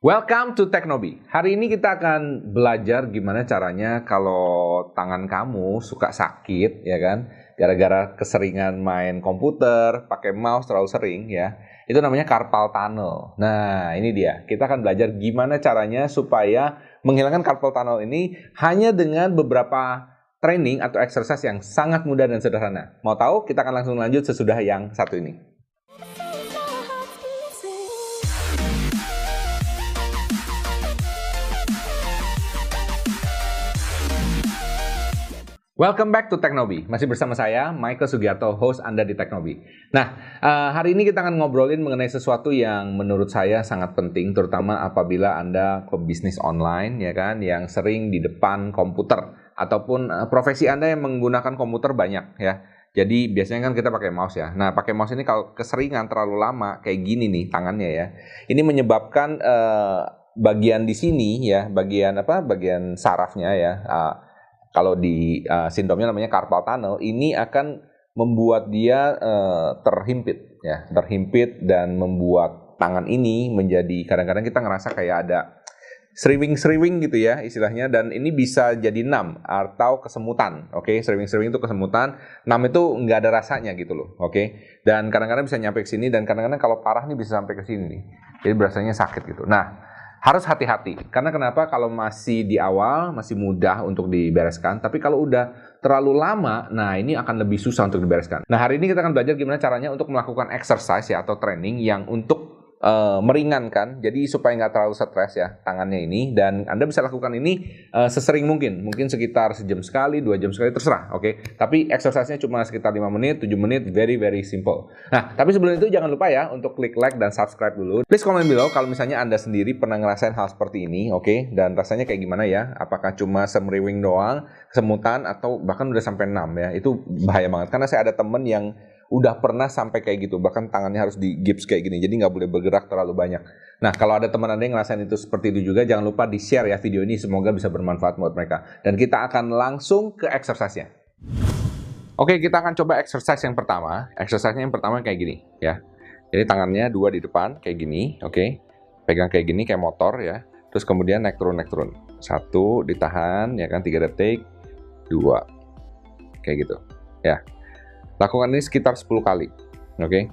Welcome to Teknobi. Hari ini kita akan belajar gimana caranya kalau tangan kamu suka sakit, ya kan? Gara-gara keseringan main komputer, pakai mouse terlalu sering, ya. Itu namanya carpal tunnel. Nah, ini dia. Kita akan belajar gimana caranya supaya menghilangkan carpal tunnel ini hanya dengan beberapa training atau exercise yang sangat mudah dan sederhana. Mau tahu? Kita akan langsung lanjut sesudah yang satu ini. Welcome back to Teknobi. Masih bersama saya, Michael Sugiarto, host Anda di Teknobi. Nah, uh, hari ini kita akan ngobrolin mengenai sesuatu yang menurut saya sangat penting, terutama apabila Anda ke bisnis online, ya kan, yang sering di depan komputer, ataupun uh, profesi Anda yang menggunakan komputer banyak, ya. Jadi biasanya kan kita pakai mouse ya. Nah, pakai mouse ini kalau keseringan terlalu lama, kayak gini nih tangannya ya, ini menyebabkan uh, bagian di sini ya, bagian apa, bagian sarafnya ya, uh, kalau di uh, sindromnya namanya carpal tunnel ini akan membuat dia uh, terhimpit ya terhimpit dan membuat tangan ini menjadi kadang-kadang kita ngerasa kayak ada sriwing-sriwing gitu ya istilahnya dan ini bisa jadi nam atau kesemutan oke okay? sriwing-sriwing itu kesemutan nam itu nggak ada rasanya gitu loh oke okay? dan kadang-kadang bisa nyampe ke sini dan kadang-kadang kalau parah nih bisa sampai ke sini jadi berasanya sakit gitu nah harus hati-hati. Karena kenapa? Kalau masih di awal, masih mudah untuk dibereskan. Tapi kalau udah terlalu lama, nah ini akan lebih susah untuk dibereskan. Nah hari ini kita akan belajar gimana caranya untuk melakukan exercise ya atau training yang untuk uh, meringankan. Jadi supaya nggak terlalu stres ya tangannya ini. Dan anda bisa lakukan ini uh, sesering mungkin. Mungkin sekitar sejam sekali dua jam sekali terserah oke? Okay? tapi exercise-nya cuma sekitar 5 menit 7 menit very very simple. Nah tapi sebelum itu jangan lupa ya untuk klik like dan subscribe dulu. Please comment below kalau misalnya anda sendiri pernah ngerasain hal seperti ini oke? Okay? dan rasanya kayak gimana ya? Apakah cuma semriwing doang kesemutan atau bahkan udah sampai 6 ya? Itu bahaya banget. Karena saya ada temen yang udah pernah sampai kayak gitu. Bahkan tangannya harus di gips kayak gini. Jadi nggak boleh bergerak terlalu banyak. Nah kalau ada teman anda yang ngerasain itu seperti itu juga jangan lupa di share ya video ini. Semoga bisa bermanfaat buat mereka. Dan kita akan langsung ke exercise-nya. Oke kita akan coba exercise yang pertama. Exercise-nya yang pertama kayak gini ya. Jadi tangannya dua di depan kayak gini oke. Pegang kayak gini kayak motor ya. Terus kemudian naik turun naik turun. Satu ditahan ya kan tiga detik. Dua kayak gitu ya Lakukan ini sekitar 10 kali. Oke. Okay?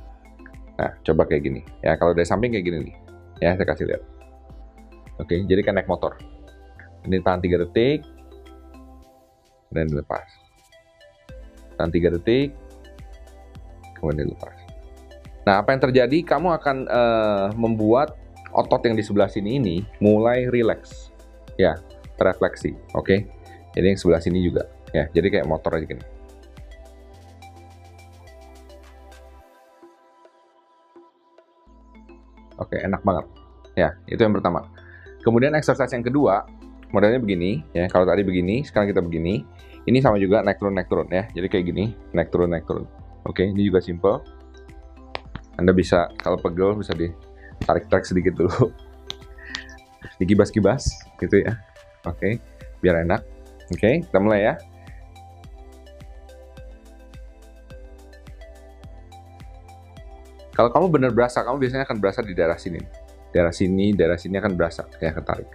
Nah, coba kayak gini. Ya, kalau dari samping kayak gini nih. Ya, saya kasih lihat. Oke, okay, jadi kan naik motor. Ini tahan 3 detik. Dan dilepas. Tahan 3 detik. Kemudian dilepas. Nah, apa yang terjadi? Kamu akan uh, membuat otot yang di sebelah sini ini mulai rileks. Ya, terefleksi. Oke. Okay? Jadi yang sebelah sini juga. Ya, jadi kayak motor aja gini. Oke, enak banget. Ya, itu yang pertama. Kemudian exercise yang kedua, modelnya begini, ya. Kalau tadi begini, sekarang kita begini. Ini sama juga naik turun naik turun ya. Jadi kayak gini, naik turun naik turun. Oke, ini juga simple. Anda bisa kalau pegel bisa ditarik-tarik sedikit dulu. Digibas-gibas gitu ya. Oke, biar enak. Oke, kita mulai ya. Kalau kamu benar berasa, kamu biasanya akan berasa di daerah sini. Daerah sini, daerah sini akan berasa kayak ketarik.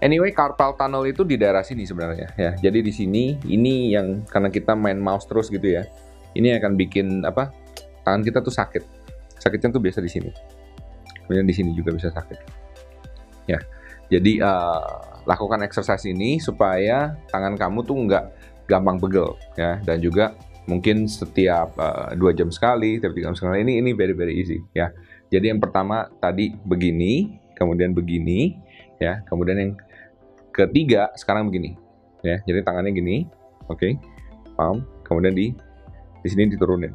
Anyway, carpal tunnel itu di daerah sini sebenarnya ya. Jadi di sini ini yang karena kita main mouse terus gitu ya. Ini akan bikin apa? Tangan kita tuh sakit. Sakitnya tuh biasa di sini. Kemudian di sini juga bisa sakit. Ya. Jadi uh, lakukan exercise ini supaya tangan kamu tuh nggak gampang pegel ya dan juga mungkin setiap uh, dua jam sekali, setiap tiga jam sekali. Ini ini very very easy ya. Jadi yang pertama tadi begini, kemudian begini, ya. Kemudian yang ketiga sekarang begini, ya. Jadi tangannya gini, oke, okay. palm. Kemudian di di sini diturunin,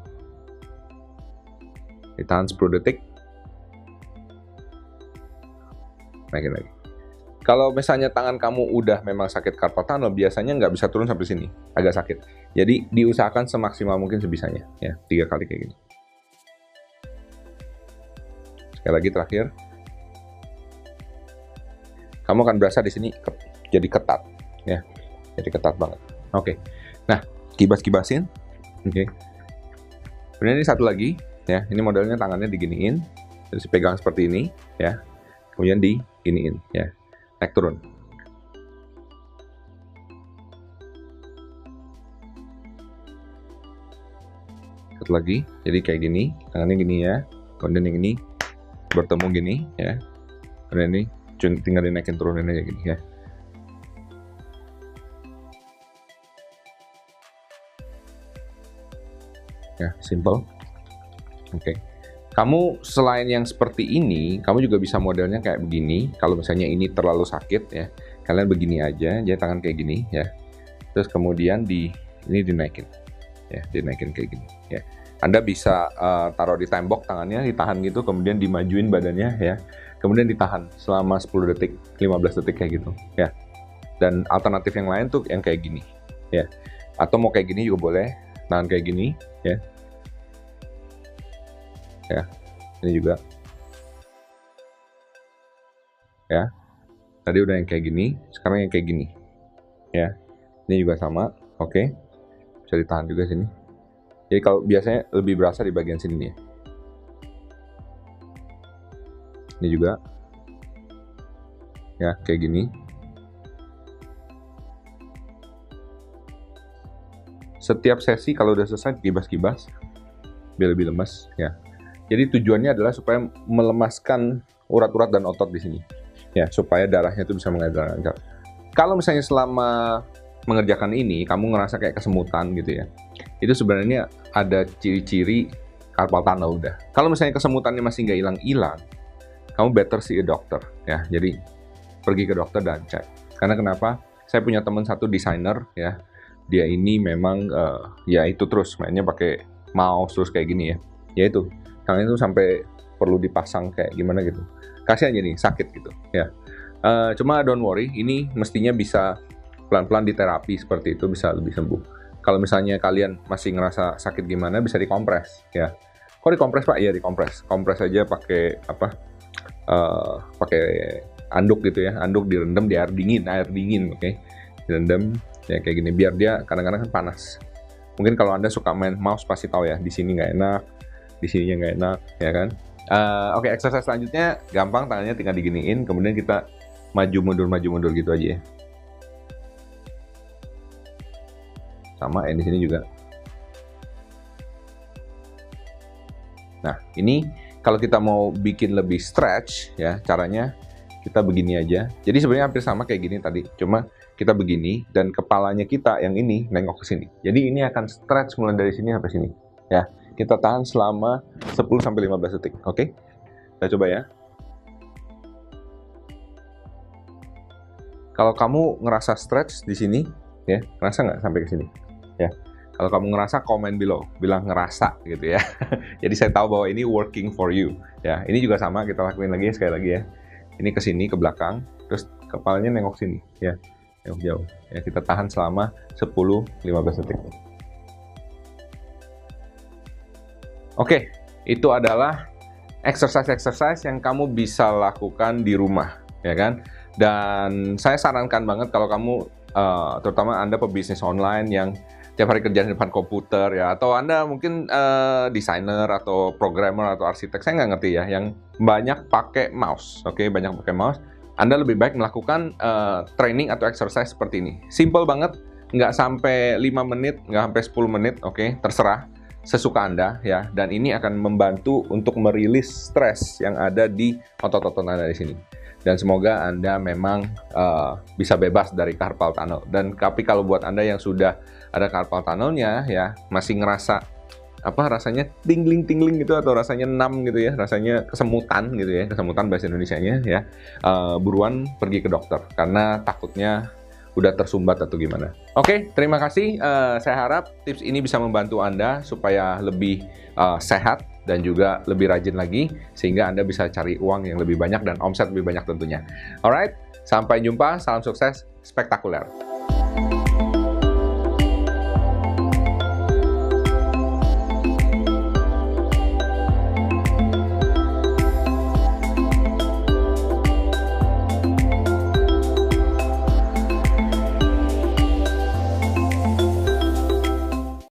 ditahan 10 detik, naikin lagi. Kalau misalnya tangan kamu udah memang sakit carpal tunnel, biasanya nggak bisa turun sampai sini, agak sakit. Jadi diusahakan semaksimal mungkin sebisanya, ya. Tiga kali kayak gini. Sekali lagi terakhir, kamu akan berasa di sini jadi ketat, ya, jadi ketat banget. Oke, nah kibas-kibasin, oke. Kemudian ini satu lagi, ya, ini modelnya tangannya diginiin, terus pegang seperti ini, ya. kemudian di iniin ya. Naik turun satu lagi. Jadi kayak gini tangannya gini ya kemudian yang ini bertemu gini ya. Kemudian ini tinggal dinaikin turunin aja gini ya. Ya simple. Oke. Okay. kamu selain yang seperti ini kamu juga bisa modelnya kayak begini. Kalau misalnya ini terlalu sakit ya kalian begini aja jadi tangan kayak gini ya. Terus kemudian di ini dinaikin ya dinaikin kayak gini. Ya. Anda bisa uh, taruh di tembok tangannya ditahan gitu kemudian dimajuin badannya ya. Kemudian ditahan selama 10 detik 15 detik kayak gitu ya. Dan alternatif yang lain tuh yang kayak gini ya. Atau mau kayak gini juga boleh tangan kayak gini ya. Ya ini juga. Ya. Tadi udah yang kayak gini sekarang yang kayak gini ya. Ini juga sama oke. okay. Bisa ditahan juga sini. Jadi kalau biasanya lebih berasa di bagian sini nih ya. Ini juga. Ya kayak gini. Setiap sesi kalau udah selesai kibas-kibas biar lebih lemas ya. Jadi tujuannya adalah supaya melemaskan urat-urat dan otot di sini. Ya supaya darahnya itu bisa mengalir lancar kalau misalnya selama mengerjakan ini kamu ngerasa kayak kesemutan gitu ya. Itu sebenarnya ada ciri-ciri carpal tunnel udah. Kalau misalnya kesemutannya masih nggak hilang-hilang kamu better see a doctor ya. Jadi pergi ke dokter dan cek. Karena kenapa? Saya punya teman satu desainer ya. Dia ini memang uh, ya itu terus mainnya pakai mouse terus kayak gini ya. Ya itu tangan itu sampai perlu dipasang kayak gimana gitu. Kasih aja nih sakit gitu ya. Uh, cuma don't worry ini mestinya bisa pelan-pelan diterapi seperti itu bisa lebih sembuh. Kalau misalnya kalian masih ngerasa sakit gimana bisa dikompres ya. Kok dikompres pak? Iya dikompres. Kompres aja pakai apa uh, pakai anduk gitu ya. Anduk direndam di air dingin air dingin oke? Okay? direndam ya kayak gini. Biar dia kadang-kadang kan panas. Mungkin kalau anda suka main mouse pasti tahu ya di sini nggak enak di sininya nggak enak ya kan? Uh, oke okay, exercise selanjutnya gampang tangannya tinggal diginiin kemudian kita maju mundur maju mundur gitu aja ya sama yang di sini juga nah ini kalau kita mau bikin lebih stretch ya caranya kita begini aja jadi sebenarnya hampir sama kayak gini tadi cuma kita begini dan kepalanya kita yang ini nengok ke sini. Jadi ini akan stretch mulai dari sini sampai sini. Ya, kita tahan selama 10 sampai 15 detik. Oke? Okay? Kita coba ya. Kalau kamu ngerasa stretch di sini, ya, ngerasa nggak sampai ke sini? Ya. Kalau kamu ngerasa, komen below, bilang ngerasa gitu ya. Jadi saya tahu bahwa ini working for you. Ya, ini juga sama kita lakuin lagi sekali lagi ya. Ini ke sini ke belakang, terus kepalanya nengok sini, ya jauh-jauh. Ya, kita tahan selama 10-15 detik. Oke, itu adalah exercise-exercise yang kamu bisa lakukan di rumah, ya kan? Dan saya sarankan banget kalau kamu, uh, terutama Anda pebisnis online yang tiap hari kerja di depan komputer ya, atau Anda mungkin uh, desainer atau programmer atau arsitek, saya nggak ngerti ya, yang banyak pakai mouse, oke, okay? banyak pakai mouse anda lebih baik melakukan uh, training atau exercise seperti ini. Simple banget, nggak sampai 5 menit, nggak sampai 10 menit, oke, okay? terserah sesuka Anda ya. Dan ini akan membantu untuk merilis stres yang ada di otot-otot Anda di sini. Dan semoga Anda memang uh, bisa bebas dari carpal tunnel. Dan tapi kalau buat Anda yang sudah ada carpal tunnelnya ya, masih ngerasa apa rasanya tingling tingling gitu atau rasanya enam gitu ya rasanya kesemutan gitu ya kesemutan bahasa Indonesia-nya ya uh, buruan pergi ke dokter karena takutnya udah tersumbat atau gimana. Oke, okay, terima kasih. Uh, saya harap tips ini bisa membantu Anda supaya lebih uh, sehat dan juga lebih rajin lagi sehingga Anda bisa cari uang yang lebih banyak dan omset lebih banyak tentunya. Alright, sampai jumpa. Salam sukses spektakuler.